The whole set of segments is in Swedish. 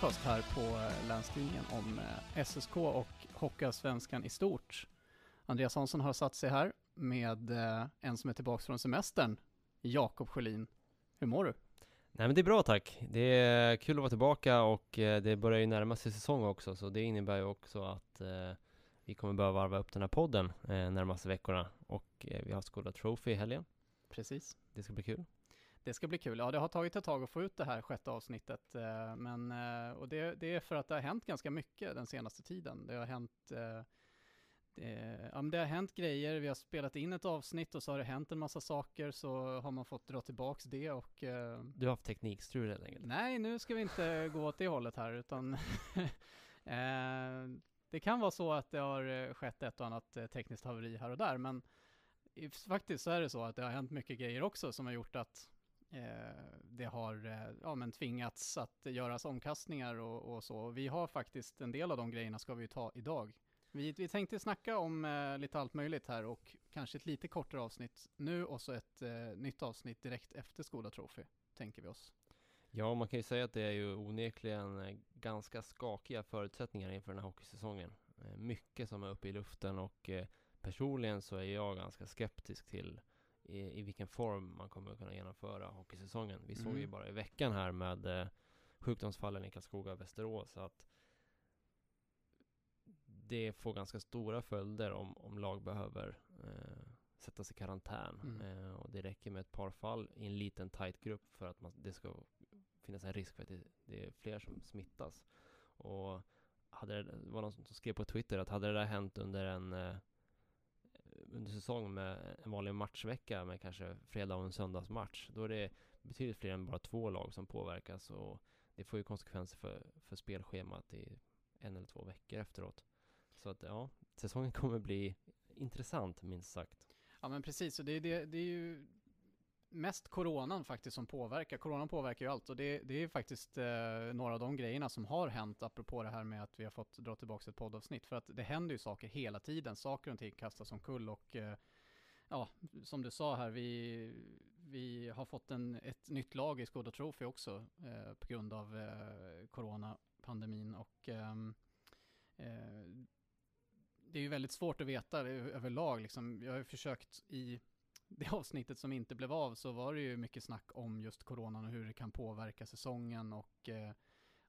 Podcast här på eh, Länstidningen om eh, SSK och Hockeyallsvenskan i stort. Andreas Hansson har satt sig här med eh, en som är tillbaka från semestern, Jakob Sjölin. Hur mår du? Nej men det är bra tack. Det är kul att vara tillbaka och det börjar ju närma sig säsong också så det innebär ju också att vi kommer behöva varva upp den här podden närmaste veckorna och vi har Skoda Trophy i helgen. Precis. Det ska bli kul. Det ska bli kul. Ja, det har tagit ett tag att få ut det här sjätte avsnittet, eh, men eh, och det, det är för att det har hänt ganska mycket den senaste tiden. Det har hänt eh, det, ja, men det har hänt grejer, vi har spelat in ett avsnitt och så har det hänt en massa saker, så har man fått dra tillbaks det och eh, Du har haft teknikstrul helt enkelt. Nej, nu ska vi inte gå åt det hållet här, utan eh, det kan vara så att det har eh, skett ett och annat eh, tekniskt haveri här och där, men faktiskt så är det så att det har hänt mycket grejer också som har gjort att eh, Eh, det har eh, ja, men tvingats att göras omkastningar och, och så. Vi har faktiskt en del av de grejerna ska vi ta idag. Vi, vi tänkte snacka om eh, lite allt möjligt här och kanske ett lite kortare avsnitt nu och så ett eh, nytt avsnitt direkt efter Skoda Trophy, tänker vi oss. Ja, man kan ju säga att det är ju onekligen eh, ganska skakiga förutsättningar inför den här hockeysäsongen. Eh, mycket som är uppe i luften och eh, personligen så är jag ganska skeptisk till i, i vilken form man kommer att kunna genomföra hockeysäsongen. Vi såg ju Mm. bara i veckan här med eh, sjukdomsfallen i Karlskoga och Västerås att det får ganska stora följder om, om lag behöver eh, sättas i karantän. Mm. Eh, och det räcker med ett par fall i en liten tight grupp för att man, det ska finnas en risk för att det, det är fler som smittas. Och hade det, det var någon som skrev på Twitter att hade det där hänt under en eh, under säsong med en vanlig matchvecka med kanske fredag och en söndagsmatch, då är det betydligt fler än bara två lag som påverkas och det får ju konsekvenser för, för spelschemat i en eller två veckor efteråt. Så att ja, säsongen kommer bli intressant minst sagt. Ja men precis, och det, är- det, det är ju mest coronan faktiskt som påverkar. Coronan påverkar ju allt och det, det är faktiskt eh, några av de grejerna som har hänt apropå det här med att vi har fått dra tillbaka ett poddavsnitt. För att det händer ju saker hela tiden, saker och ting kastas omkull och eh, ja, som du sa här, vi, vi har fått en, ett nytt lag i Skoda Trophy också eh, på grund av eh, coronapandemin och ehm, eh, det är ju väldigt svårt att veta överlag. Liksom. Jag har ju försökt i det avsnittet som inte blev av så var det ju mycket snack om just coronan och hur det kan påverka säsongen och, eh,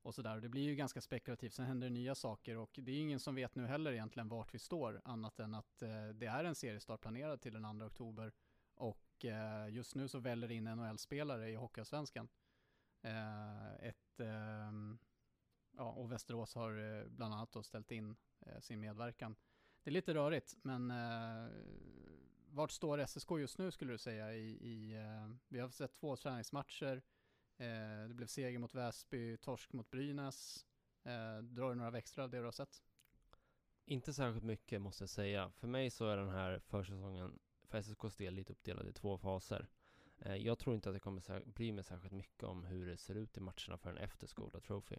och sådär. Det blir ju ganska spekulativt. Sen händer det nya saker och det är ju ingen som vet nu heller egentligen vart vi står annat än att eh, det är en seriestart planerad till den 2 oktober och eh, just nu så väller det in NHL-spelare i Hockeyallsvenskan. Eh, ett, eh, ja, och Västerås har eh, bland annat då ställt in eh, sin medverkan. Det är lite rörigt, men vart står SSK just nu skulle du säga? I, i, uh, vi har sett två träningsmatcher. Uh, det blev seger mot Väsby, torsk mot Brynäs. Eh, drar du några växlar av det du har sett? Inte särskilt mycket måste jag säga. För mig så är den här försäsongen för SSKs del lite uppdelad i två faser. Jag tror inte att det kommer bry mig särskilt mycket om hur det ser ut i matcherna förrän efter Skoda Trophy.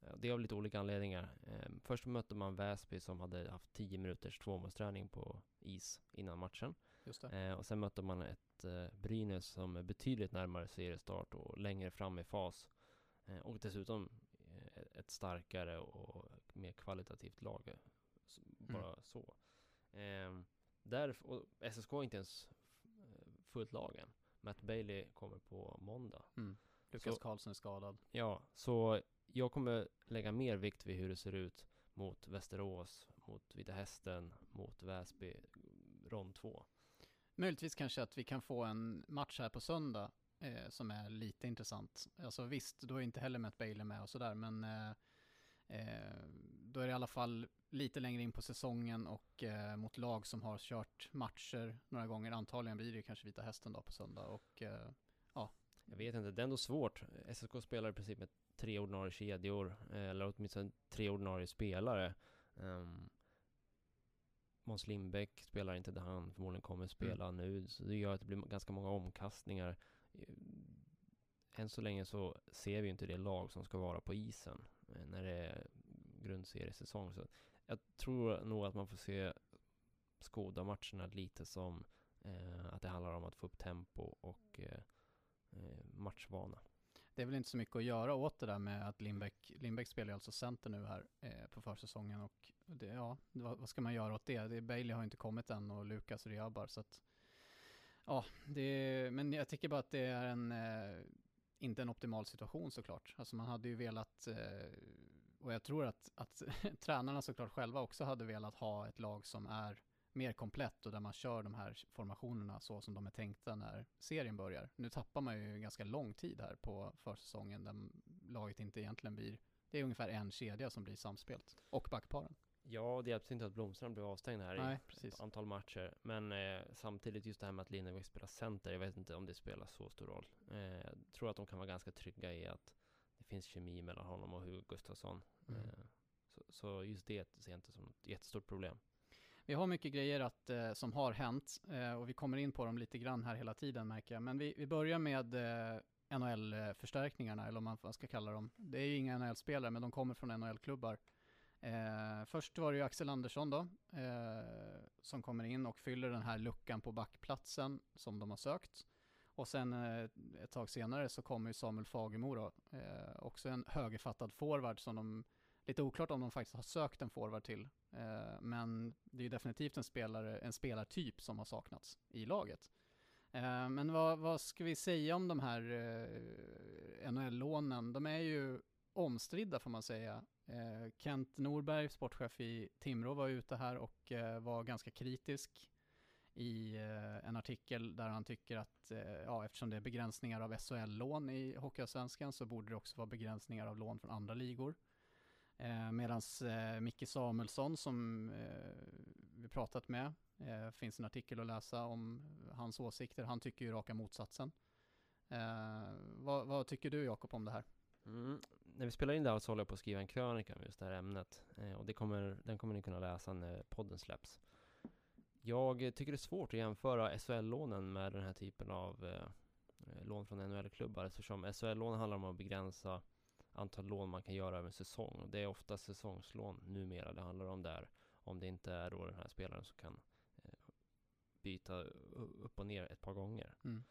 Eh, det är av lite olika anledningar. Eh, först mötte man Väsby som hade haft 10 minuters tvåmålsträning på is innan matchen. Just det. Eh, och sen mötte man ett eh, Brynäs som är betydligt närmare seriestart och längre fram i fas. Och dessutom ett starkare och mer kvalitativt lag. s- Bara så. Eh, där, och SSK är inte ens fullt lag än. Matt Bailey kommer på måndag. Mm. Lukas Karlsson är skadad. Ja, så jag kommer lägga mer vikt vid hur det ser ut mot Västerås, mot Vita Hästen, mot Väsby, rond 2. Möjligtvis kanske att vi kan få en match här på söndag eh, som är lite intressant. Alltså visst, då är inte heller Matt Bailey med och sådär, men eh, eh, då är det i alla fall lite längre in på säsongen och eh, mot lag som har kört matcher några gånger. Antagligen blir det kanske Vita Hästen då på söndag och eh, ja. Jag vet inte, det är ändå svårt. SSK spelar i princip med tre ordinarie kedjor, eh, eller åtminstone tre ordinarie spelare. Um, Måns Lindbäck spelar inte där han förmodligen kommer spela mm. nu, så det gör att det blir ganska många omkastningar. Än så länge så ser vi inte det lag som ska vara på isen eh, när det är grundseriesäsong. Så jag tror nog att man får se Skoda-matcherna lite som eh, att det handlar om att få upp tempo och eh Eh, matchvana det är väl inte så mycket att göra åt det där med att Lindbäck, Lindbäck spelar ju alltså center nu här eh, på försäsongen och det, ja, vad, vad, ska man göra åt det? det? Bailey har inte kommit än och Lukas Riabar så att ja, det, men jag tycker bara att det är en, eh, inte en optimal situation såklart. Alltså man hade ju velat, eh, och jag tror att, att tränarna såklart själva också hade velat ha ett lag som är mer komplett och där man kör de här formationerna så som de är tänkta när serien börjar. Nu tappar man ju ganska lång tid här på försäsongen där laget inte egentligen blir, det är ungefär en kedja som blir samspelt och backparen. Ja, det hjälpte inte att Blomstrand blev avstängd här Nej, i ett antal matcher. Men eh, samtidigt just det här med att Lindevik spelar center, jag vet inte om det spelar så stor roll. Eh, jag tror att de kan vara ganska trygga i att det finns kemi mellan honom och Hugo Gustafsson. Mm. Eh, så, så, just det ser jag inte som ett jättestort problem. Vi har mycket grejer att, eh, som har hänt eh, och vi kommer in på dem lite grann här hela tiden märker jag. Men vi, vi börjar med eh, NHL-förstärkningarna, eller om man ska kalla dem. Det är ju inga NHL-spelare, men de kommer från NHL-klubbar. Eh, först var det ju Axel Andersson då, eh, som kommer in och fyller den här luckan på backplatsen som de har sökt. Och sen eh, ett tag senare så kommer ju Samuel Fagemo då, eh, också en högerfattad forward som de lite oklart om de faktiskt har sökt en forward till. Eh, men det är definitivt en, spelare, en spelartyp som har saknats i laget. Eh, men vad, vad ska vi säga om de här eh, NHL-lånen? De är ju omstridda får man säga. Eh, Kent Norberg, sportchef i Timrå, var ute här och eh, var ganska kritisk i eh, en artikel där han tycker att eh, ja, eftersom det är begränsningar av SHL-lån i Hockeyallsvenskan så borde det också vara begränsningar av lån från andra ligor. Eh, Medan eh, Micke Samuelsson som eh, vi pratat med, eh, finns en artikel att läsa om hans åsikter. Han tycker ju raka motsatsen. Eh, vad, vad, tycker du Jakob om det här? Mm. När vi spelar in det här så håller jag på att skriva en krönika om just det här ämnet. Eh, och det kommer, den kommer ni kunna läsa när podden släpps. Jag tycker det är svårt att jämföra SHL-lånen med den här typen av eh, eh lån från NHL-klubbar eftersom SHL-lån handlar om att begränsa antal lån man kan göra över en säsong. Det är ofta säsongslån numera det handlar om där. Om det inte är då den här spelaren som kan eh, byta upp och ner ett par gånger. Mm.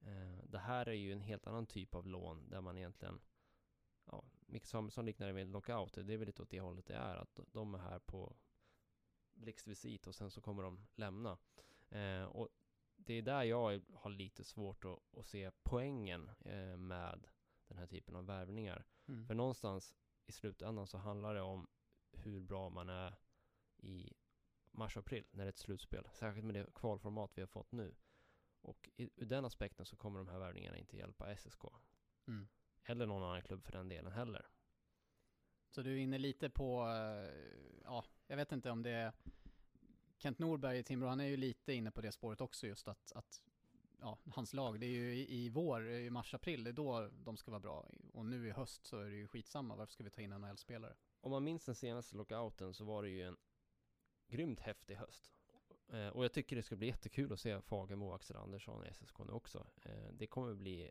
Eh, det här är ju en helt annan typ av lån där man egentligen Ja, Micke Samuelsson liknar det vid lockout. Det är väl lite åt det hållet det är. Att de är här på blixtvisit och sen så kommer de lämna. Eh, och det är där jag har lite svårt att, att se poängen eh, med den här typen av värvningar. Mm. För någonstans i slutändan så handlar det om hur bra man är i mars-april när det är ett slutspel. Särskilt med det kvalformat vi har fått nu. Och i, ur den aspekten så kommer de här värvningarna inte hjälpa SSK. Mm. Eller någon annan klubb för den delen heller. Så du är inne lite på, eh, ja, jag vet inte om det är Kent Norberg i Timrå, han är ju lite inne på det spåret också just att, att ja, hans lag, det är ju i, i vår, i mars-april, det är då de ska vara bra. Och nu i höst så är det ju skitsamma, varför ska vi ta in NHL-spelare? Om man minns den senaste lockouten så var det ju en grymt häftig höst. Eh, och jag tycker det ska bli jättekul att se Fagemo och Axel Andersson i SSK nu också. Eh, det kommer bli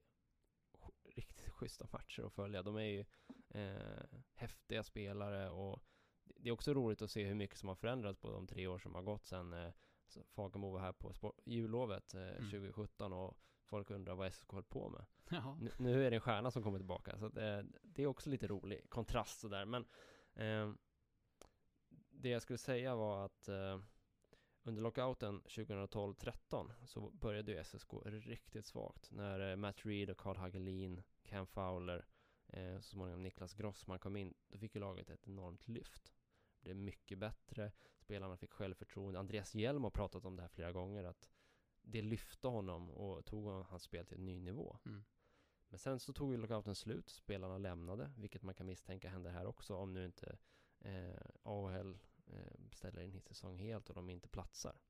riktigt schyssta matcher att följa. De är ju eh, häftiga spelare och det är också roligt att se hur mycket som har förändrats på de tre år som har gått sedan eh, eh, Fagemo var här på jullovet eh, mm. 2017 och folk undrar vad SSK höll på med. Nu, nu, är det en stjärna som kommer tillbaka, så det, det är också lite rolig kontrast sådär. Men eh, det jag skulle säga var att eh, under lockouten 2012-13 så började ju SSK riktigt svagt när eh, Matt Reed och Carl Hagelin, Cam Fowler, eh, så småningom Niklas Grossman kom in. Då fick ju laget ett enormt lyft. Det blev mycket bättre spelarna fick självförtroende. Andreas Hjelm har pratat om det här flera gånger, att det lyfte honom och tog hans spel till en ny nivå. Mm. Men sen så tog ju lockouten slut, spelarna lämnade, vilket man kan misstänka händer här också om nu inte eh, AHL eh, ställer in säsong helt och de inte platsar.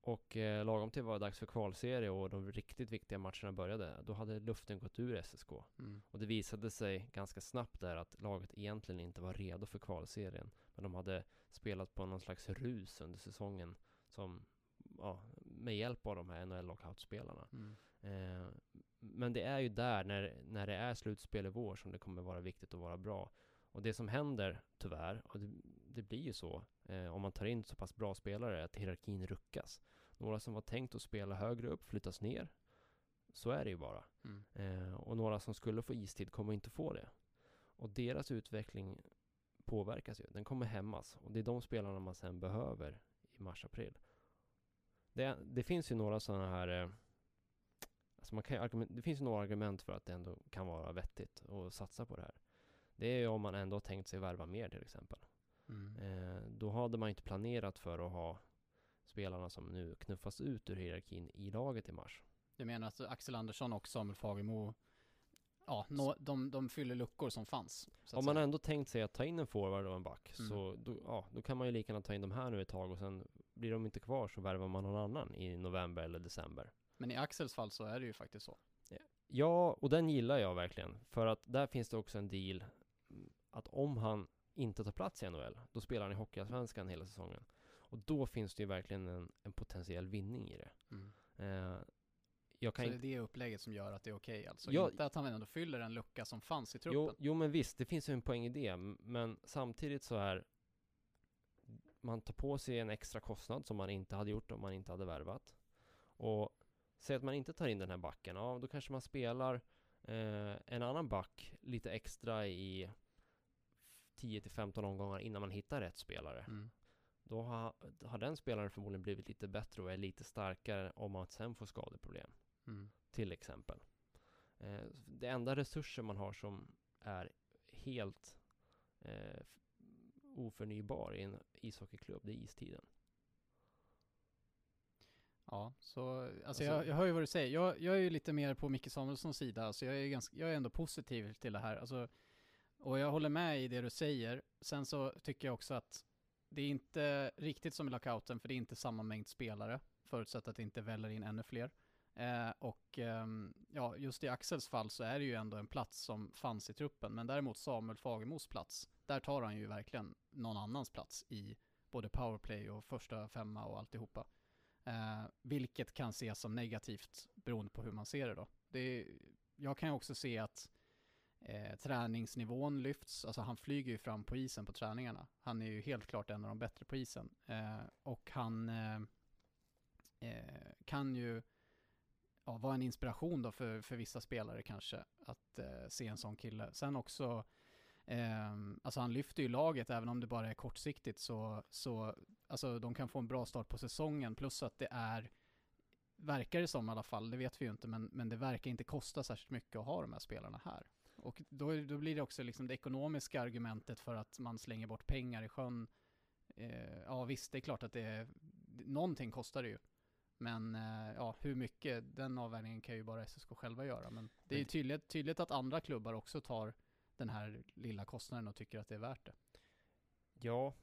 Och eh, lagom till var det dags för kvalserie och de riktigt viktiga matcherna började, då hade luften gått ur SSK. Mm. Och det visade sig ganska snabbt där att laget egentligen inte var redo för kvalserien. Men de hade spelat på någon slags rus under säsongen som, ja, med hjälp av de här NHL-lockout-spelarna. Mm. Eh, men det är ju där, när, när det är slutspel i vår, som det kommer vara viktigt att vara bra. Och det som händer, tyvärr, och det, det blir ju så, eh, om man tar in så pass bra spelare, att hierarkin ruckas. Några som var tänkt att spela högre upp flyttas ner. Så är det ju bara. Mm. Eh, och några som skulle få istid kommer inte få det. Och deras utveckling påverkas ju. Den kommer hämmas. Och det är de spelarna man sen behöver i mars-april. Det, det finns ju några sådana här eh, Alltså man kan det finns ju några argument för att det ändå kan vara vettigt att satsa på det här. Det är ju om man ändå tänkt sig värva mer till exempel. Mm. Eh, då hade man inte planerat för att ha spelarna som nu knuffas ut ur hierarkin i laget i mars. Du menar att Axel Andersson och Samuel Fagemo, ja, nå, de, de fyller luckor som fanns? Om man säga. ändå tänkt sig att ta in en forward och en back, Mm. så då, ja, då kan man ju lika gärna ta in de här nu ett tag och sen blir de inte kvar så värvar man någon annan i november eller december. Men i Axels fall så är det ju faktiskt så. Ja, och den gillar jag verkligen. För att där finns det också en deal mm, att om han inte tar plats i NHL, då spelar han i Hockeyallsvenskan hela säsongen. Och då finns det ju verkligen en, en potentiell vinning i det. Eh, jag kan Så det är inte... det upplägget som gör att det är okej alltså? Ja. Inte att han ändå fyller en lucka som fanns i Jo, truppen? jo, men visst, det finns ju en poäng i det. Men samtidigt så är man tar på sig en extra kostnad som man inte hade gjort om man inte hade värvat. Och säg att man inte tar in den här backen, ja då kanske man spelar eh, en annan back lite extra i 10-15 omgångar innan man hittar rätt spelare. Mm. Då har, har den spelaren förmodligen blivit lite bättre och är lite starkare om man sen får skadeproblem Mm. till exempel. Eh, det enda resurser man har som är helt eh, oförnybar i en ishockeyklubb, det är istiden. Ja, så alltså, Alltså- jag, jag hör ju vad du säger. Jag, jag är ju lite mer på Micke Samuelssons sida, alltså jag är, ganska, jag är ändå positiv till det här. Alltså, och jag håller med i det du säger. Sen så tycker jag också att det är inte riktigt som i lockouten, för det är inte samma mängd spelare, förutsatt att det inte väller in ännu fler. Eh, och eh, ja, just i Axels fall så är det ju ändå en plats som fanns i truppen, men däremot Samuel Fagemos plats, där tar han ju verkligen någon annans plats i både powerplay och första femma och alltihopa. Eh, vilket kan ses som negativt beroende på hur man ser det då. Det jag kan ju också se att eh, träningsnivån lyfts, alltså han flyger ju fram på isen på träningarna. Han är ju helt klart en av de bättre på isen. Eh, och han eh, eh, kan ju ja, vara en inspiration då för, för vissa spelare kanske, att eh, se en sån kille. Sen också, eh, alltså han lyfter ju laget även om det bara är kortsiktigt så, så alltså de kan få en bra start på säsongen plus att det är verkar det som i alla fall, det vet vi ju inte, men, men det verkar inte kosta särskilt mycket att ha de här spelarna här. Och då, då blir det också liksom det ekonomiska argumentet för att man slänger bort pengar i sjön. Eh, ja visst, det är klart att det är, någonting kostar det ju. Men eh, ja, hur mycket, den avvägningen kan ju bara SSK själva göra. Men det är tydligt, tydligt att andra klubbar också tar den här lilla kostnaden och tycker att det är värt det. Ja,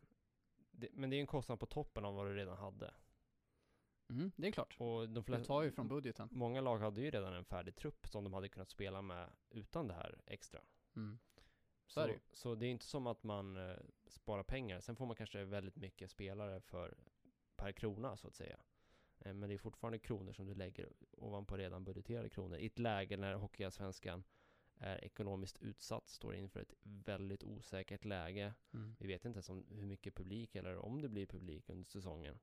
det, men det är en kostnad på toppen av vad du redan hade. Mm, det är klart. Och de Du flesta, tar ju från budgeten. Många lag hade ju redan en färdig trupp som de hade kunnat spela med utan det här extra. Mm. Så Så, så det är inte som att man eh, sparar pengar. Sen får man kanske väldigt mycket spelare för per krona så att säga. Eh, men det är fortfarande kronor som du lägger ovanpå redan budgeterade kronor. I ett läge när Hockeyallsvenskan är ekonomiskt utsatt, står inför ett väldigt osäkert läge. Mm. Vi vet inte ens om hur mycket publik eller om det blir publik under säsongen.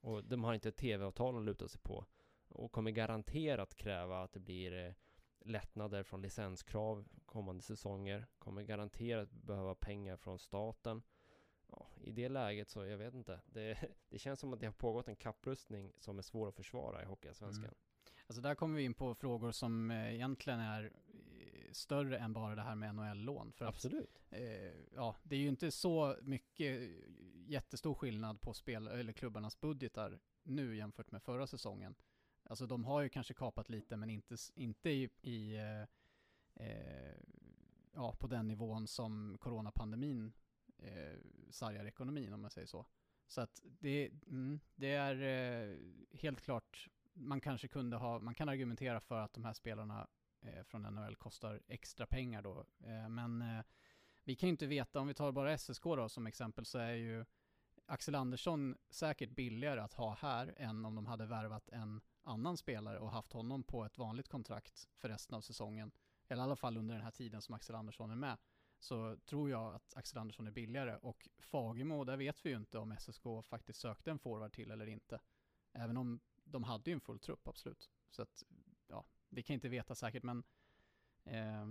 Och de har inte ett tv-avtal att luta sig på. Och kommer garanterat kräva att det blir eh, lättnader från licenskrav kommande säsonger. Kommer garanterat behöva pengar från staten. Ja, I det läget så, jag vet inte. Det, det känns som att det har pågått en kapprustning som är svår att försvara i Hockeyallsvenskan. Mm. Alltså där kommer vi in på frågor som eh, egentligen är eh, större än bara det här med NHL-lån. För att Absolut. eh, ja, det är ju inte så mycket eh, jättestor skillnad på spel eller klubbarnas budgetar nu jämfört med förra säsongen. Alltså de har ju kanske kapat lite men inte, inte i, i eh, eh, ja, på den nivån som coronapandemin eh, sargar ekonomin om man säger så. Så att det, mm, det är eh, helt klart, man kanske kunde ha, man kan argumentera för att de här spelarna eh, från NHL kostar extra pengar då. Eh, men eh, vi kan ju inte veta, om vi tar bara SSK då som exempel, så är ju Axel Andersson säkert billigare att ha här än om de hade värvat en annan spelare och haft honom på ett vanligt kontrakt för resten av säsongen. Eller i alla fall under den här tiden som Axel Andersson är med. Så tror jag att Axel Andersson är billigare och Fagemo, där vet vi ju inte om SSK faktiskt sökte en forward till eller inte. Även om de hade ju en full trupp, absolut. Så att, ja, vi kan inte veta säkert men eh,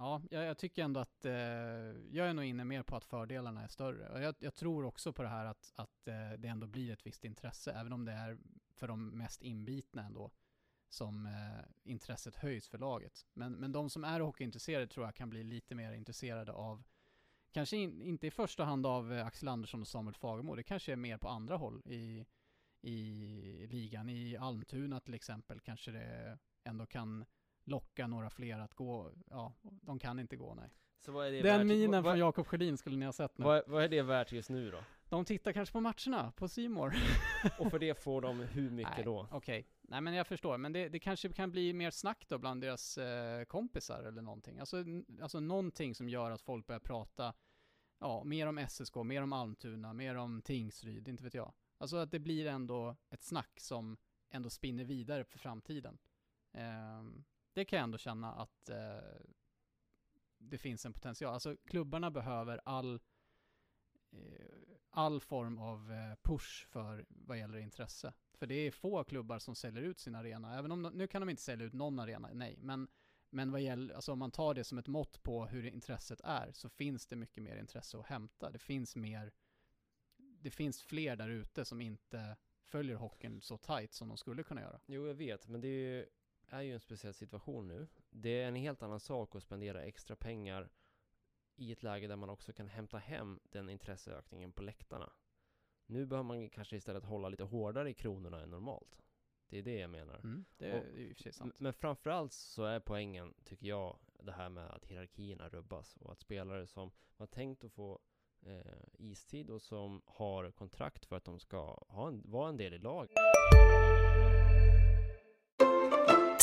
Ja, jag, jag, tycker ändå att eh, jag är nog inne mer på att fördelarna är större. Och jag, jag tror också på det här att, att eh, det ändå blir ett visst intresse, även om det är för de mest inbitna ändå som eh, intresset höjs för laget. Men, men de som är hockeyintresserade tror jag kan bli lite mer intresserade av, kanske in, inte i första hand av eh, Axel Andersson och Samuel Fagemo, det kanske är mer på andra håll i, i ligan. I Almtuna till exempel kanske det ändå kan locka några fler att gå. Ja, de kan inte gå, nej. Den värt? minen vad, från Jakob Sjödin skulle ni ha sett nu. vad, vad är det värt just nu då? De tittar kanske på matcherna på Simor. Och för det får de hur mycket nej, då? Okej, nej men jag förstår. Men det, det kanske kan bli mer snack då bland deras eh, kompisar eller någonting. Alltså, alltså någonting som gör att folk börjar prata ja, mer om SSK, mer om Almtuna, mer om Tingsryd, inte vet jag. Alltså att det blir ändå ett snack som ändå spinner vidare för framtiden. Eh, det kan jag ändå känna att eh, det finns en potential. Alltså klubbarna behöver all, eh, all form av eh, push för vad gäller intresse. För det är få klubbar som säljer ut sin arena. Även om nu kan de inte sälja ut någon arena, nej. Men, men vad gäller, alltså om man tar det som ett mått på hur intresset är så finns det mycket mer intresse att hämta. Det finns mer, det finns fler där ute som inte följer hockeyn så tight som de skulle kunna göra. Jo, jag vet, men det är ju är ju en speciell situation nu. Det är en helt annan sak att spendera extra pengar i ett läge där man också kan hämta hem den intresseökningen på läktarna. Nu behöver man kanske istället hålla lite hårdare i kronorna än normalt. Det är det jag menar. Mm, det är i och för sig sant. Men framförallt så är poängen, tycker jag, det här med att hierarkierna rubbas och att spelare som var tänkt att få eh, istid och som har kontrakt för att de ska ha en, vara en del i laget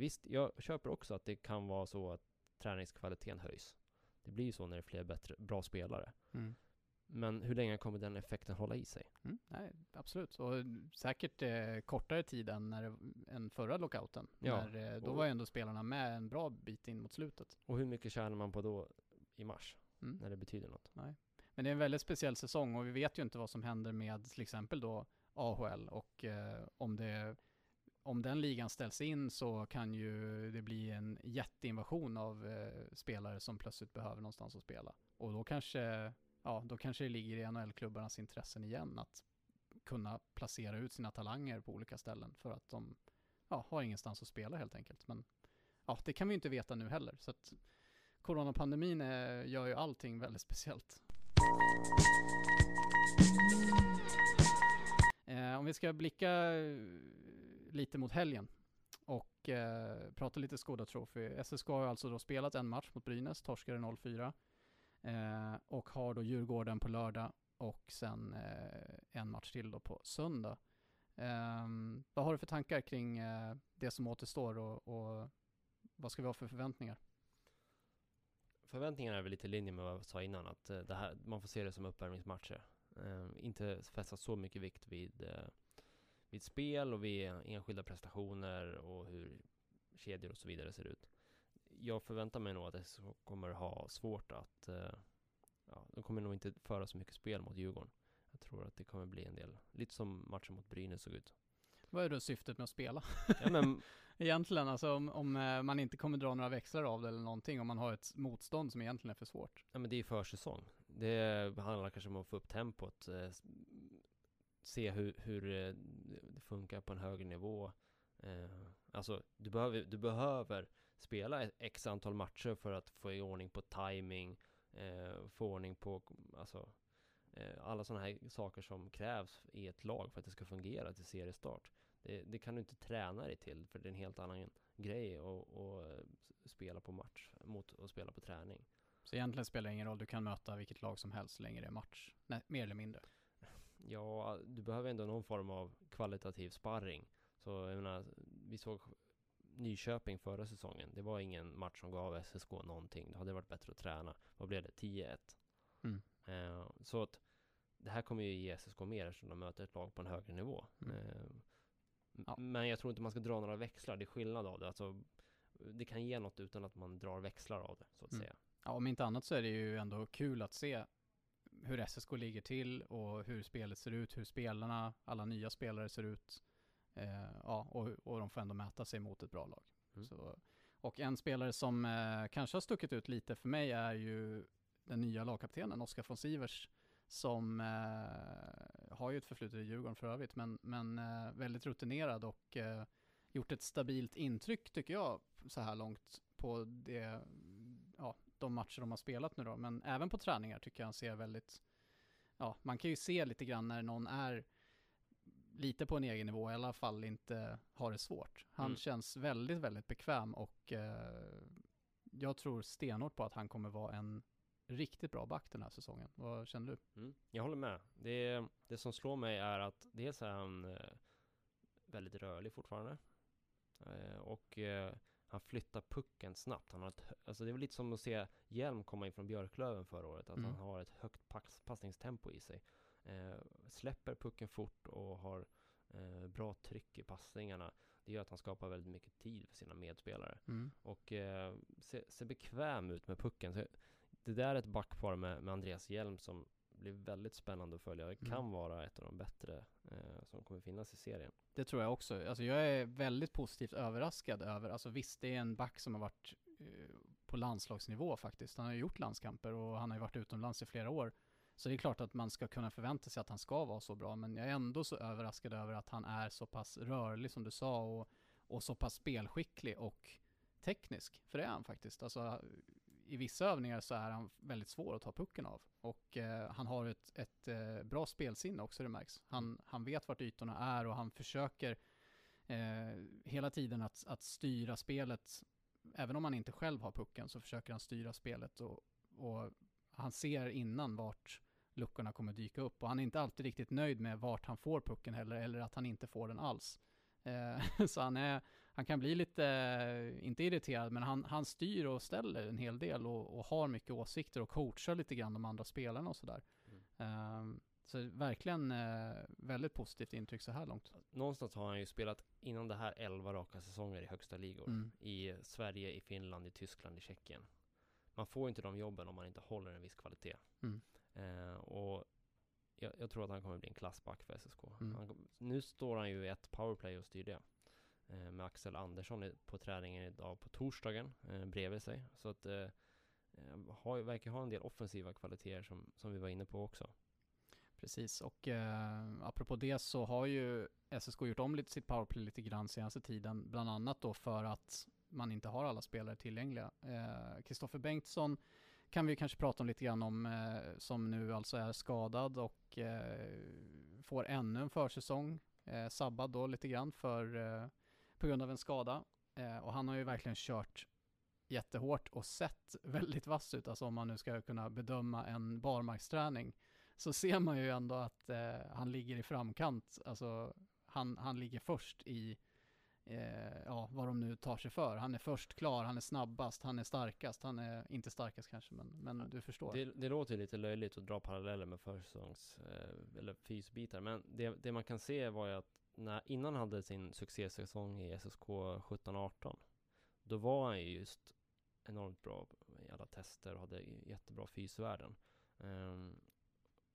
Visst, jag köper också att det kan vara så att träningskvaliteten höjs. Det blir ju så när det är fler bättre, bra spelare. Mm. Men hur länge kommer den effekten hålla i sig? Mm, nej, absolut. Och säkert eh, kortare tid än, när än förra lockouten. Ja, när, eh, då och, var ju ändå spelarna med en bra bit in mot slutet. Och hur mycket tjänar man på då i mars? Mm. När det betyder något? Nej. Men det är en väldigt speciell säsong och vi vet ju inte vad som händer med till exempel då AHL och eh, om det om den ligan ställs in så kan ju det bli en jätteinvasion av eh, spelare som plötsligt behöver någonstans att spela. Och då kanske, ja, då kanske det ligger i NHL-klubbarnas intressen igen att kunna placera ut sina talanger på olika ställen för att de ja, har ingenstans att spela helt enkelt. Men ja, det kan vi ju inte veta nu heller. Så att coronapandemin är, gör ju allting väldigt speciellt. Eh, om vi ska blicka lite mot helgen och eh, prata lite Skoda Trophy. SSK har alltså då spelat en match mot Brynäs, torskade 0-4 eh, och har då Djurgården på lördag och sen eh, en match till då på söndag. Ehm, vad har du för tankar kring eh, det som återstår och, och vad ska vi ha för förväntningar? Förväntningarna är väl lite i linje med vad jag sa innan, att eh, det här, man får se det som uppvärmningsmatcher. Ehm, inte fästa så mycket vikt vid eh, vid spel och vid enskilda prestationer och hur kedjor och så vidare ser ut. Jag förväntar mig nog att det kommer ha svårt att, uh, ja, de kommer nog inte föra så mycket spel mot Djurgården. Jag tror att det kommer bli en del, lite som matchen mot Brynäs såg ut. Vad är då syftet med att spela? Ja, men, Egentligen, alltså om, om eh, man inte kommer dra några växlar av det eller någonting, om man har ett motstånd som egentligen är för svårt. ja, men det är försäsong. Det handlar kanske om att få upp tempot, eh, se hur, hur eh, det funkar på en högre nivå. Eh, alltså, du behöver, du behöver spela ett x antal matcher för att få i ordning på timing, eh, få ordning på alltså, eh, alla sådana här saker som krävs i ett lag för att det ska fungera till seriestart. Det, det kan du inte träna dig till, för det är en helt annan grej att att, eh, spela på match mot att spela på träning. Så egentligen spelar det ingen roll, du kan möta vilket lag som helst så länge det är match. Nej, mer eller mindre. Ja, du behöver ändå någon form av kvalitativ sparring. Så jag menar, vi såg Nyköping förra säsongen. Det var ingen match som gav SSK någonting. Det hade varit bättre att träna. Vad blev det? 10-1. Mm. Eh, så att det här kommer ju ge SSK mer eftersom de möter ett lag på en högre nivå. Mm. Eh, Ja. Men jag tror inte man ska dra några växlar. Det är skillnad av det. Alltså, det kan ge något utan att man drar växlar av det, så att Mm. säga. Ja, om inte annat så är det ju ändå kul att se hur SSK ligger till och hur spelet ser ut, hur spelarna, alla nya spelare ser ut. Eh, ja, och, och de får ändå mäta sig mot ett bra lag. Mm. Så, och en spelare som eh, kanske har stuckit ut lite för mig är ju den nya lagkaptenen Oskar von Sivers som eh, har ju ett förflutet i Djurgården för övrigt, men, men eh, väldigt rutinerad och eh, gjort ett stabilt intryck tycker jag så här långt på det, de matcher de har spelat nu då, men även på träningar tycker jag han ser väldigt, ja, man kan ju se lite grann när någon är lite på en egen nivå, i alla fall inte har det svårt. Han Mm. känns väldigt, väldigt bekväm och eh, jag tror stenhårt på att han kommer vara en riktigt bra back den här säsongen. Vad känner du? Mm, jag håller med. Det, det som slår mig är att dels är han eh, väldigt rörlig fortfarande. Eh, och eh, han flyttar pucken snabbt. Han har ett, alltså det är lite som att se Hjelm komma in från Björklöven förra året. Att Mm. han har ett högt pass, passningstempo i sig. Eh, släpper pucken fort och har eh, bra tryck i passningarna. Det gör att han skapar väldigt mycket tid för sina medspelare Mm. och eh, ser, ser bekväm ut med pucken. Så det där är ett backpar med, med Andreas Hjelm som blir väldigt spännande att följa. Det Mm. kan vara ett av de bättre eh, som kommer finnas i serien. Det tror jag också. Alltså jag är väldigt positivt överraskad över, alltså visst det är en back som har varit eh, på landslagsnivå faktiskt. Han har ju gjort landskamper och han har ju varit utomlands i flera år. Så det är klart att man ska kunna förvänta sig att han ska vara så bra, men jag är ändå så överraskad över att han är så pass rörlig som du sa och, och så pass spelskicklig och teknisk. För det är han faktiskt. Alltså i vissa övningar så är han väldigt svår att ta pucken av. Och eh, han har ett, ett eh, bra spelsinne också det märks. Han, han vet vart ytorna är och han försöker eh, hela tiden att, att styra spelet. Även om han inte själv har pucken så försöker han styra spelet och, och han ser innan vart luckorna kommer dyka upp. Och han är inte alltid riktigt nöjd med vart han får pucken heller, eller att han inte får den alls. Eh, så han, är, han kan bli lite, eh, inte irriterad, men han, han styr och ställer en hel del och, och har mycket åsikter och coachar lite grann de andra spelarna och sådär. Mm. Eh, så verkligen eh, väldigt positivt intryck så här långt. Någonstans har han ju spelat innan det här 11 raka säsonger i högsta ligor. Mm. I Sverige, i Finland, i Tyskland, i Tjeckien. Man får inte de jobben om man inte håller en viss kvalitet. Mm. Eh, och jag, jag tror att han kommer bli en klassback för SSK. Mm. Han, nu står han ju i ett powerplay och styr det. Eh, med Axel Andersson på träningen idag på torsdagen eh, bredvid sig. Så att eh, eh har, verkar ha en del offensiva kvaliteter som, som vi var inne på också. Precis, och eh, apropå det så har ju SSK gjort om lite sitt powerplay lite grann senaste tiden, bland annat då för att man inte har alla spelare tillgängliga. Eh, Bengtsson kan vi kanske prata om lite grann om, eh, som nu alltså är skadad och eh, får ännu en försäsong, eh, sabbad då lite grann för, eh, på grund av en skada. Eh, och han har ju verkligen kört jättehårt och sett väldigt vass ut, alltså om man nu ska kunna bedöma en barmarksträning så ser man ju ändå att eh, han ligger i framkant. Alltså han, han ligger först i eh, ja, vad de nu tar sig för. Han är först klar, han är snabbast, han är starkast. Han är inte starkast kanske, men, men du förstår. Det, det låter lite löjligt att dra paralleller med försäsongs eh, eller fysbitar, men det, det man kan se var ju att när, innan han hade sin succésäsong i SSK 17-18 då var han ju just enormt bra i alla tester och hade jättebra fysvärden. Um,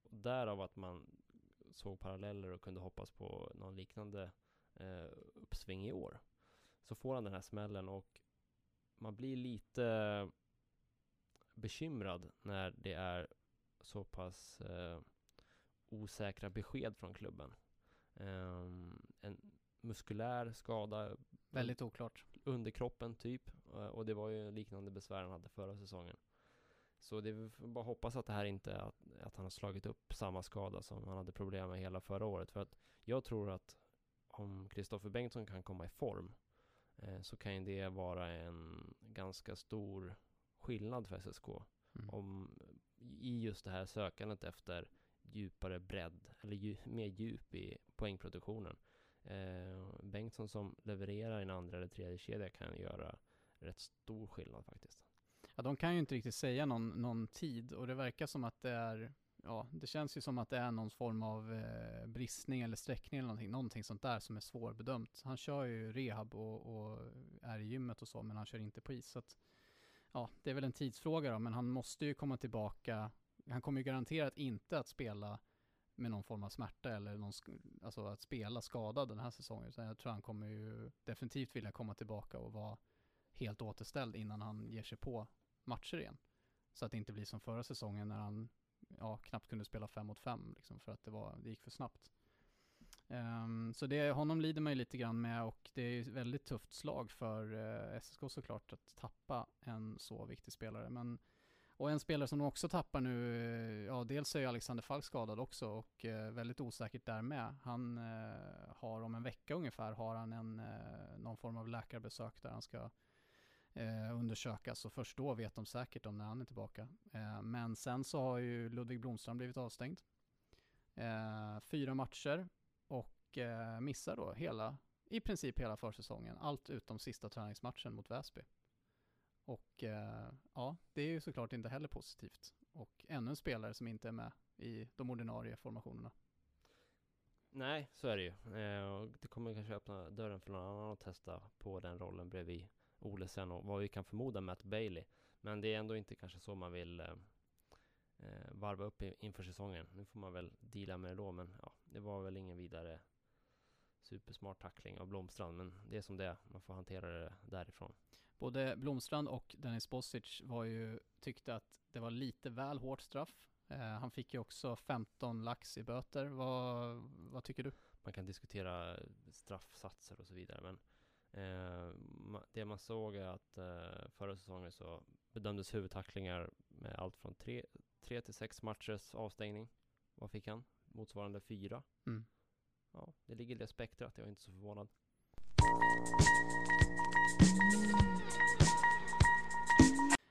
därav att man såg paralleller och kunde hoppas på någon liknande eh, uppsving i år. Så får han den här smällen och man blir lite bekymrad när det är så pass eh, osäkra besked från klubben. Um, en muskulär skada. Väldigt oklart. Under kroppen typ. Och det var ju liknande besvär han hade förra säsongen. Så det är bara hoppas att det här inte att, att han har slagit upp samma skada som han hade problem med hela förra året. För att jag tror att om Kristoffer Bengtsson kan komma i form eh, så kan ju det vara en ganska stor skillnad för SSK. Mm. Om, I just det här sökandet efter djupare bredd, eller dju, mer djup i poängproduktionen. Eh, Bengtsson som levererar i en andra eller tredje kedja kan göra rätt stor skillnad faktiskt. Ja, de kan ju inte riktigt säga någon, någon tid och det verkar som att det är Ja, det känns ju som att det är någon form av eh, bristning eller sträckning eller någonting, någonting sånt där som är svårbedömt. Han kör ju rehab och, och är i gymmet och så, men han kör inte på is. Så att, ja, det är väl en tidsfråga då, men han måste ju komma tillbaka. Han kommer ju garanterat inte att spela med någon form av smärta eller någon, alltså att spela skadad den här säsongen. Så jag tror han kommer ju definitivt vilja komma tillbaka och vara helt återställd innan han ger sig på matcher igen. Så att det inte blir som förra säsongen när han ja, knappt kunde spela fem mot fem liksom, för att det, var, det gick för snabbt. Um, så det, honom lider man ju lite grann med och det är ju ett väldigt tufft slag för eh, uh, SSK såklart att tappa en så viktig spelare. Men, och en spelare som de också tappar nu, eh, ja dels är ju Alexander Falk skadad också och eh, väldigt osäkert där med. Han eh, har om en vecka ungefär har han en, någon form av läkarbesök där han ska eh, undersökas och först då vet de säkert om när han är tillbaka. Eh, men sen så har ju Ludvig Blomström blivit avstängd. Eh, fyra matcher och eh, missar då hela, i princip hela försäsongen. Allt utom sista träningsmatchen mot Väsby. Och eh, ja, det är ju såklart inte heller positivt. Och ännu en spelare som inte är med i de ordinarie formationerna. Nej, så är det ju. Eh, det kommer kanske öppna dörren för någon annan att testa på den rollen bredvid Olesen och vad vi kan förmoda Matt Bailey. Men det är ändå inte kanske så man vill eh, eh varva upp inför säsongen. Nu får man väl deala med det då, men ja, det var väl ingen vidare supersmart tackling av Blomstrand, men det är som det är. Man får hantera det därifrån. Både Blomstrand och Dennis Bosic var ju, tyckte att det var lite väl hårt straff. Eh, han fick ju också 15 lax i böter. Vad, vad tycker du? Man kan diskutera straffsatser och så vidare, men Eh, det man såg är att eh, förra säsongen så bedömdes huvudtacklingar med allt från tre, tre till sex matchers avstängning. Vad fick han? Motsvarande fyra. Mm. Ja, det ligger i det spektrat. Jag är inte så förvånad.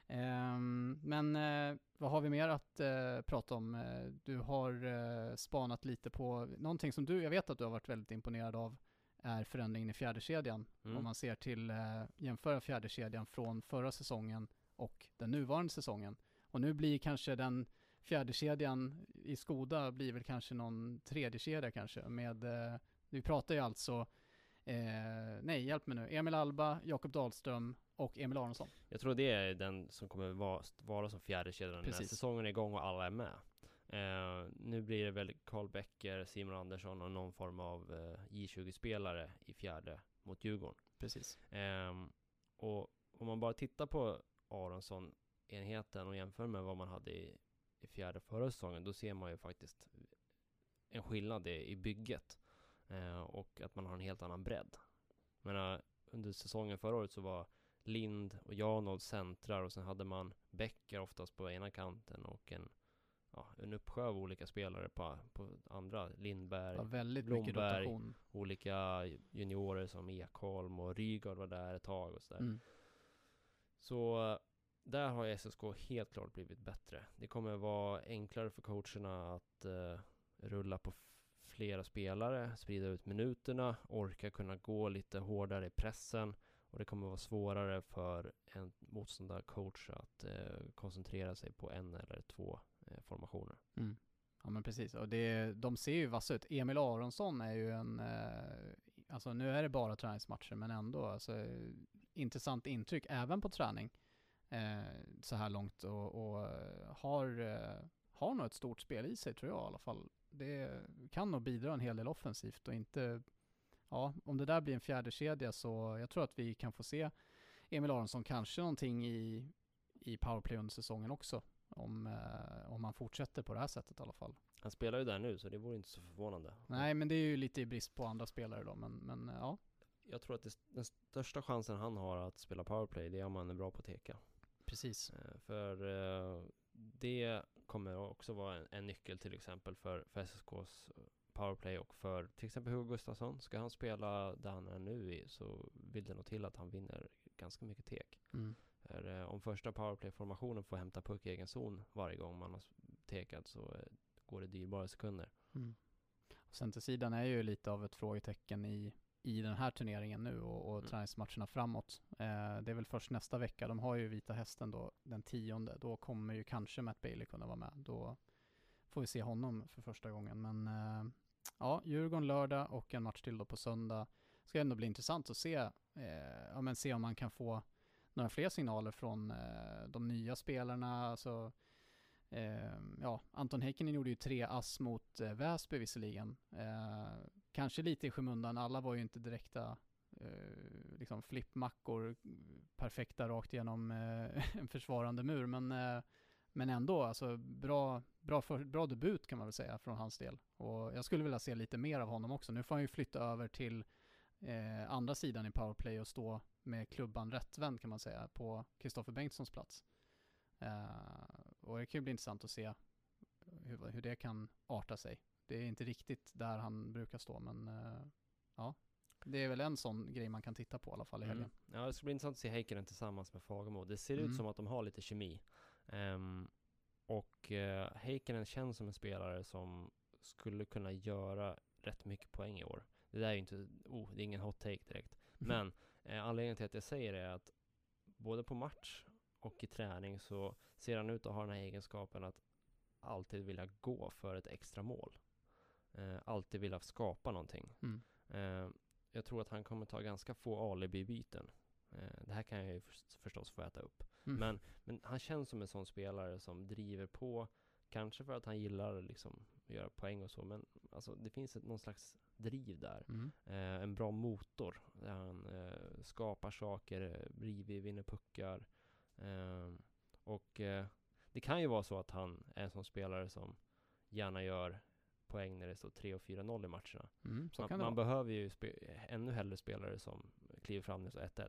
Um, men uh, vad har vi mer att uh, prata om? Uh, du har spanat lite på någonting som du, jag vet att du har varit väldigt imponerad av är förändringen i fjärdekedjan. Mm. Om man ser till, eh, jämföra fjärdekedjan från förra säsongen och den nuvarande säsongen. Och nu blir kanske den fjärdekedjan i Skoda blir väl kanske någon tredje kedja kanske med, eh, vi pratar ju alltså, eh, nej hjälp mig nu, Emil Alba, Jakob Dahlström och Emil Aronsson. Jag tror det är den som kommer vara, vara som fjärdekedjan när säsongen är igång och alla är med. Eh, nu blir det väl Karl Becker, Simon Andersson och någon form av eh, J20-spelare i fjärde mot Djurgården. Precis. Eh, och om man bara tittar på Aronsson-enheten och jämför med vad man hade i, i fjärde förra säsongen, då ser man ju faktiskt en skillnad i, i bygget och att man har en helt annan bredd. Men under säsongen förra året så var Lind och Janold centrar och sen hade man Becker oftast på ena kanten och en ja, en uppsjö av olika spelare på, på andra. Lindberg, ja, väldigt Blomberg, olika juniorer som Ekholm och Rygaard var där ett tag och sådär. Mm. Så där har SSK helt klart blivit bättre. Det kommer vara enklare för coacherna att uh, rulla på flera spelare, sprida ut minuterna, orka kunna gå lite hårdare i pressen och det kommer vara svårare för en motståndarcoach att eh, koncentrera sig på en eller två Eh, formationer. Mm. Ja men precis, och det, de ser ju vassa ut. Emil Aronsson är ju en, eh, alltså nu är det bara träningsmatcher men ändå, alltså intressant intryck även på träning eh, så här långt och, och eh, har, eh, har nog ett stort spel i sig tror jag i alla fall. Det kan nog bidra en hel del offensivt och inte, ja, om det där blir en fjärde kedja så jag tror att vi kan få se Emil Aronsson kanske någonting i, i powerplay under säsongen också. Om, eh, om man fortsätter på det här sättet i alla fall. Han spelar ju där nu så det vore inte så förvånande. Nej, men det är ju lite i brist på andra spelare då, men, men eh, ja. Jag tror att det, den största chansen han har att spela powerplay, det är om han är bra på att teka. Precis. Eh, För eh, det kommer också vara en, en nyckel till exempel för, för SSKs powerplay och för till exempel Hugo Gustafsson. Ska han spela där han är nu i så vill det nog till att han vinner ganska mycket tek. Mm. För, eh, om första powerplay-formationen får hämta puck i egen zon varje gång man har tekat så eh, går det dyrbara sekunder. Mm. Centersidan är ju lite av ett frågetecken i, i den här turneringen nu och, och Mm. träningsmatcherna framåt. Eh, det är väl först nästa vecka, de har ju Vita Hästen då den tionde, då kommer ju kanske Matt Bailey kunna vara med. Då får vi se honom för första gången. Men eh, ja, Djurgården lördag och en match till då på söndag. Ska ändå bli intressant att se, eh, ja, men se om man kan få några fler signaler från eh, de nya spelarna. Alltså, Eh, ja, Anton Heikkinen gjorde ju tre ass mot eh, Väsby visserligen. Kanske lite i skymundan, alla var ju inte direkta eh, liksom flippmackor, perfekta rakt igenom eh, en försvarande mur, men, eh, men ändå, alltså bra, bra, för, bra debut kan man väl säga från hans del. Och jag skulle vilja se lite mer av honom också. Nu får han ju flytta över till eh, andra sidan i powerplay och stå med klubban rättvänd kan man säga på Kristoffer Bengtssons plats. Eh, och det kan ju bli intressant att se hur, hur det kan arta sig. Det är inte riktigt där han brukar stå, men eh, ja, det är väl en sån grej man kan titta på i alla fall i helgen. Mm. Ja, det ska bli intressant att se Heikkinen tillsammans med Fagemo. Det ser Mm. ut som att de har lite kemi. Ehm, och uh, Heikkinen känns som en spelare som skulle kunna göra rätt mycket poäng i år. Det där är ju inte, oh, det är ingen hot take direkt. Men eh, anledningen till att jag säger det är att både på match och i träning så ser han ut att ha den här egenskapen att alltid vilja gå för ett extra mål. Eh, alltid vilja skapa någonting. Mm. Eh, jag tror att han kommer ta ganska få alibi-byten. Eh, det här kan jag ju förs- förstås få äta upp. Mm. Men, men han känns som en sån spelare som driver på, kanske för att han gillar liksom att göra poäng och så, men alltså det finns ett, någon slags driv där. Mm. Eh, en bra motor där han eh, skapar saker, eh, river, vinner puckar. Eh, och det kan ju vara så att han är en sån spelare som gärna gör poäng när det står 3 och 4-0 i matcherna. Mm, Man, man behöver ju ännu hellre spelare som kliver fram när det står 1-1.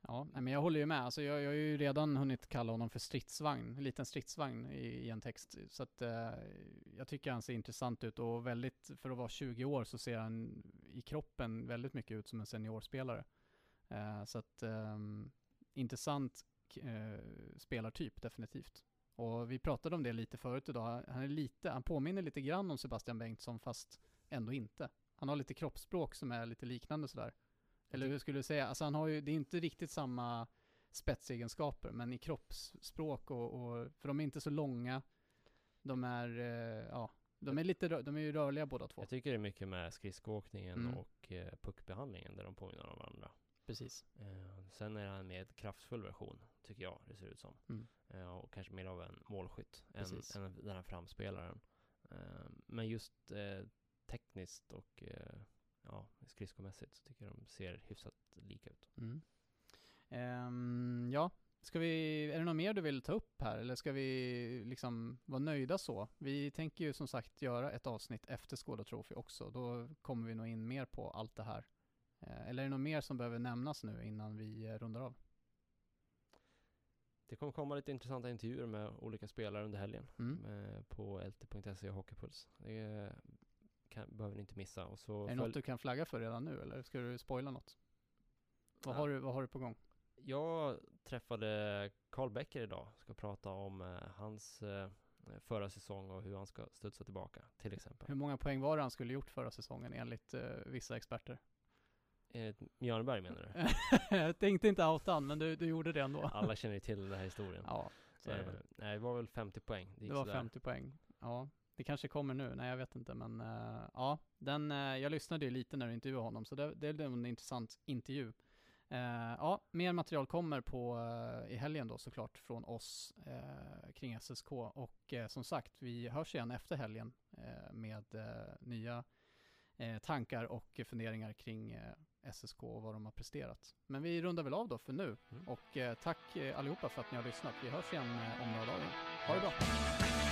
Ja, men jag håller ju med. Alltså jag, jag har ju redan hunnit kalla honom för stridsvagn, en liten stridsvagn i, i en text. Så att eh, jag tycker han ser intressant ut och väldigt, för att vara 20 år så ser han i kroppen väldigt mycket ut som en seniorspelare. Eh, så att ehm, intressant eh, spelartyp definitivt. Och vi pratade om det lite förut idag. Han är lite, han påminner lite grann om Sebastian Bengtsson fast ändå inte. Han har lite kroppsspråk som är lite liknande sådär. Eller hur skulle du säga? Alltså han har ju, det är inte riktigt samma spetsegenskaper, men i kroppsspråk och, och för de är inte så långa. De är, eh, ja, de är lite, de är ju rörliga båda två. Jag tycker det är mycket med skridskoåkningen Mm. och eh, puckbehandlingen där de påminner om varandra. Precis. Eh, sen är han med kraftfull version, tycker jag det ser ut som. Mm. Eh, och kanske mer av en målskytt än, Precis. än den här framspelaren. Eh, men just eh, tekniskt och eh, ja, skridskomässigt så tycker jag de ser hyfsat lika ut. Mm. Ehm, ja, ska vi, är det något mer du vill ta upp här eller ska vi liksom vara nöjda så? Vi tänker ju som sagt göra ett avsnitt efter Skåda Trophy också. Då kommer vi nog in mer på allt det här. Eh, eller är det något mer som behöver nämnas nu innan vi eh, rundar av? Det kommer komma lite intressanta intervjuer med olika spelare under helgen Mm. eh, på lt.se och Hockeypuls. Det kan, behöver ni inte missa. Och så Är det något du kan flagga för redan nu eller ska du spoila något? Vad, Ja. har, du, vad har du på gång? Jag träffade Carl Becker idag, ska prata om hans förra säsong och hur han ska studsa tillbaka, till exempel. Hur många poäng var det han skulle gjort förra säsongen enligt eh, vissa experter? Eh, Mjörnberg menar du? Jag tänkte inte outa han, men du, du gjorde det ändå. Alla känner ju till den här historien. Ja, så är det eh, väl. nej, det var väl 50 poäng. Det, Det var sådär. 50 poäng. Ja, det kanske kommer nu. Nej, jag vet inte, men eh, ja, den, eh, jag lyssnade ju lite när du intervjuade honom, så det, det är en intressant intervju. Eh, ja, mer material kommer på i helgen då såklart från oss kring SSK och som sagt, vi hörs igen efter helgen med nya tankar och funderingar kring SSK och vad de har presterat. Men vi rundar väl av då för nu mm. och tack allihopa för att ni har lyssnat. Vi hörs igen om några dagar. Ha det bra!